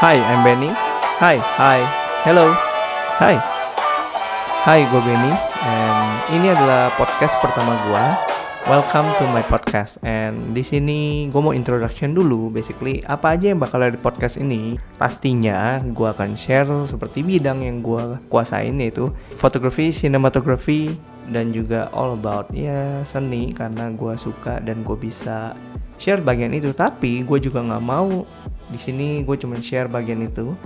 Hi, I'm Benny. Hi, hi, hello, hi. Hai, gue Benny. And ini adalah podcast pertama gue. Welcome to my podcast. And di sini gue mau introduction dulu. Basically, apa aja yang bakal ada di podcast ini? Pastinya gue akan share seperti bidang yang gue kuasain yaitu fotografi, sinematografi, dan juga all about ya seni karena gue suka dan gue bisa share bagian itu. Tapi gue juga nggak mau di sini gue cuma share bagian itu.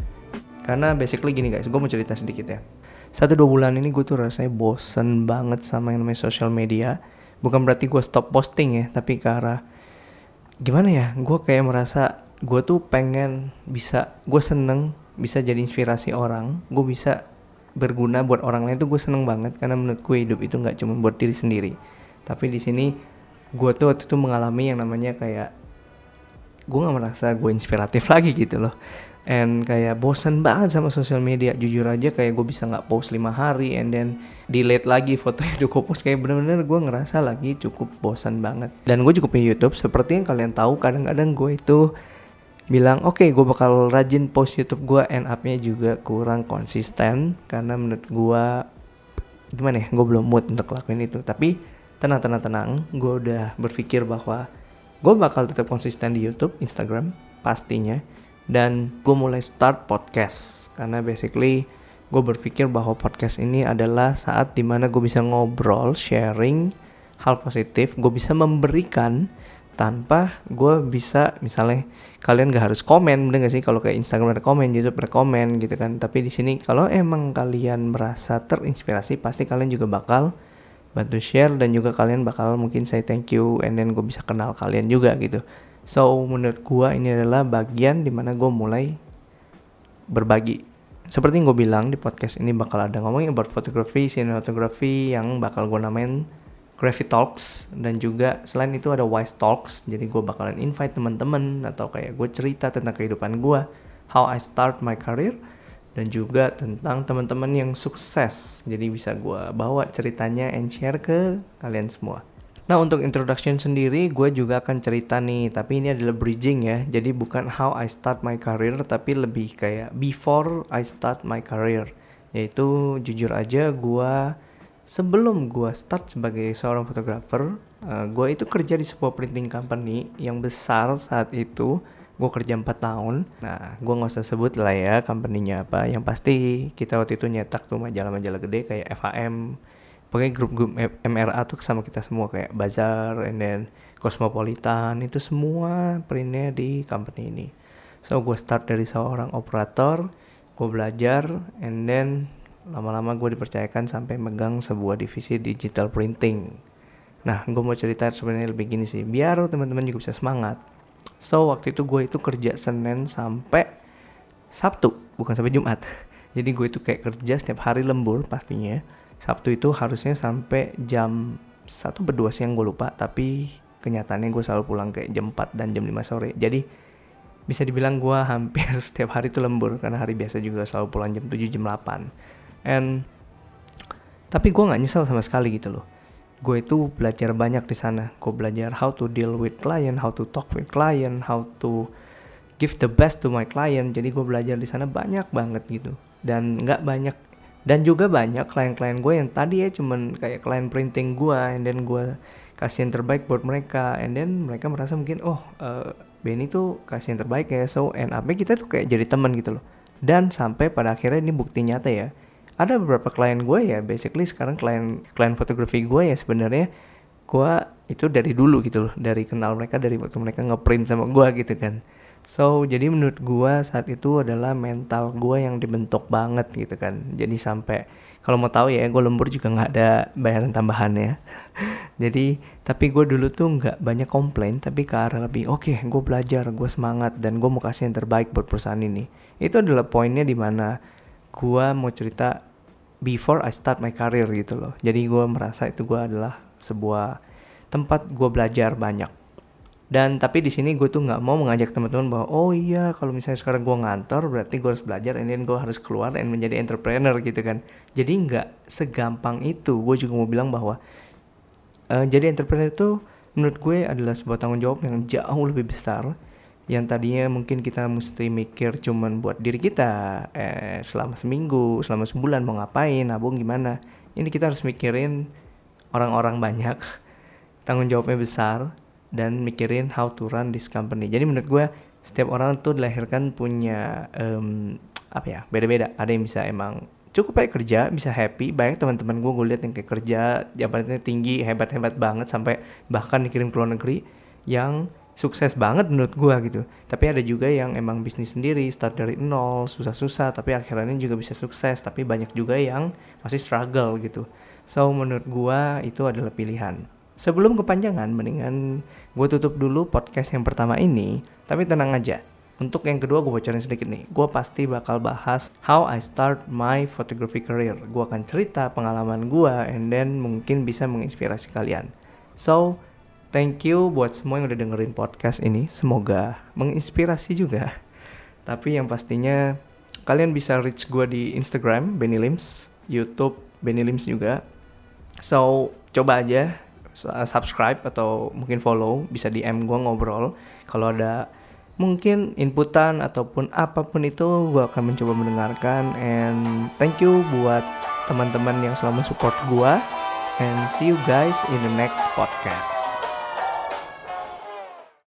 Karena basically gini guys, gue mau cerita sedikit ya. Satu dua bulan ini gue tuh rasanya bosen banget sama yang namanya social media. Bukan berarti gue stop posting ya tapi ke arah gimana ya gue kayak merasa gue tuh pengen bisa gue seneng bisa jadi inspirasi orang gue bisa berguna buat orang lain tuh gue seneng banget. Karena menurut gue hidup itu nggak cuma buat diri sendiri. Tapi di sini gue tuh waktu itu mengalami yang namanya kayak gue nggak merasa gue inspiratif lagi gitu loh. And kayak bosan banget sama sosial media. Jujur aja kayak gue bisa nggak post lima hari and then delete lagi fotonya udah gue post. Kayak bener-bener gue ngerasa lagi cukup bosan banget. Dan gue cukup punya YouTube. Seperti yang kalian tahu kadang-kadang gue itu bilang oke okay, gue bakal rajin post YouTube gue end upnya juga kurang konsisten. Karena menurut gue gimana ya gue belum mood untuk lakuin itu. Tapi tenang tenang tenang. Gue udah berpikir bahwa gue bakal tetap konsisten di YouTube Instagram pastinya. Dan gue mulai start podcast. Karena basically gue berpikir bahwa podcast ini adalah saat di mana gue bisa ngobrol sharing hal positif. Gue bisa memberikan tanpa gue bisa misalnya kalian gak harus komen. Bener gak sih? Kalau kayak Instagram ada komen YouTube ada komen gitu kan. Tapi di sini kalau emang kalian merasa terinspirasi pasti kalian juga bakal bantu share dan juga kalian bakal mungkin say thank you and then gue bisa kenal kalian juga gitu So menurut gua ini adalah bagian di mana gue mulai berbagi. Seperti gue bilang di podcast ini bakal ada ngomongin about fotografi, sinematografi yang bakal gue namain Gravity Talks dan juga selain itu ada Wise Talks. Jadi gue bakalan invite teman-teman atau kayak gue cerita tentang kehidupan gue, how I start my career dan juga tentang teman-teman yang sukses. Jadi bisa gue bawa ceritanya and share ke kalian semua. Nah untuk introduction sendiri gue juga akan cerita nih Tapi ini adalah bridging ya Jadi bukan how I start my career Tapi lebih kayak before I start my career Yaitu jujur aja gue Sebelum gue start sebagai seorang fotografer uh, Gue itu kerja di sebuah printing company Yang besar saat itu Gue kerja 4 tahun. Nah gue gak usah sebut lah ya company-nya apa. Yang pasti kita waktu itu nyetak tuh majalah-majalah gede kayak FAM pokoknya grup-grup MRA tuh sama kita semua kayak Bazar and then Cosmopolitan itu semua printnya di company ini. So gue start dari seorang operator gue belajar and then lama-lama gue dipercayakan sampai megang sebuah divisi digital printing. Nah gue mau cerita sebenarnya lebih gini sih. Biar teman-teman juga bisa semangat so waktu itu gue itu kerja Senin sampai Sabtu bukan sampai Jumat. Jadi gue itu kayak kerja setiap hari lembur pastinya. Sabtu itu harusnya sampai jam satu berdua siang gue lupa tapi kenyataannya gue selalu pulang kayak jam 4 dan jam 5 sore. Jadi bisa dibilang gue hampir setiap hari itu lembur karena hari biasa juga selalu pulang jam 7 jam 8 and tapi gue nggak nyesel sama sekali gitu loh gue itu belajar banyak di sana. Gue belajar how to deal with client how to talk with client how to give the best to my client. Jadi gue belajar di sana banyak banget gitu. Dan nggak banyak dan juga banyak klien-klien gue yang tadi ya cuman kayak klien printing gue and then gue kasih yang terbaik buat mereka. And then mereka merasa mungkin oh uh, Benny tuh kasih yang terbaik ya so and up kita tuh kayak jadi teman gitu loh. Dan sampai pada akhirnya ini bukti nyata ya ada beberapa klien gue ya basically sekarang klien klien fotografi gue ya sebenarnya gue itu dari dulu gitu loh dari kenal mereka dari waktu mereka ngeprint sama gue gitu kan So jadi menurut gue saat itu adalah mental gue yang dibentuk banget gitu kan. Jadi sampai kalau mau tahu ya gue lembur juga nggak ada bayaran tambahan ya. jadi tapi gue dulu tuh nggak banyak komplain tapi ke arah lebih oke okay, gue belajar gue semangat dan gue mau kasih yang terbaik buat perusahaan ini. Itu adalah poinnya di mana gue mau cerita before I start my career gitu loh. Jadi gue merasa itu gue adalah sebuah tempat gue belajar banyak. Dan tapi di sini gue tuh nggak mau mengajak teman-teman bahwa oh iya kalau misalnya sekarang gue ngantor berarti gue harus belajar then gue harus keluar dan menjadi entrepreneur gitu kan. Jadi nggak segampang itu. Gue juga mau bilang bahwa uh, jadi entrepreneur itu menurut gue adalah sebuah tanggung jawab yang jauh lebih besar yang tadinya mungkin kita mesti mikir cuman buat diri kita eh selama seminggu selama sebulan mau ngapain nabung gimana ini kita harus mikirin orang-orang banyak tanggung jawabnya besar dan mikirin how to run this company. Jadi menurut gue setiap orang tuh dilahirkan punya um, apa ya beda-beda. Ada yang bisa emang cukup baik kerja bisa happy. Banyak teman-teman gue gue lihat yang kayak kerja jabatannya tinggi hebat-hebat banget sampai bahkan dikirim ke luar negeri yang sukses banget menurut gua gitu. Tapi ada juga yang emang bisnis sendiri, start dari nol, susah-susah, tapi akhirnya juga bisa sukses. Tapi banyak juga yang masih struggle gitu. So menurut gua itu adalah pilihan. Sebelum kepanjangan, mendingan gue tutup dulu podcast yang pertama ini. Tapi tenang aja, untuk yang kedua gue bocorin sedikit nih. Gue pasti bakal bahas how I start my photography career. Gue akan cerita pengalaman gue and then mungkin bisa menginspirasi kalian. So, thank you buat semua yang udah dengerin podcast ini. Semoga menginspirasi juga. Tapi yang pastinya kalian bisa reach gue di Instagram Benny Lims, YouTube Benny Lims juga. So coba aja subscribe atau mungkin follow, bisa DM gue ngobrol. Kalau ada mungkin inputan ataupun apa pun itu gue akan mencoba mendengarkan and thank you buat teman-teman yang selalu support gue and see you guys in the next podcast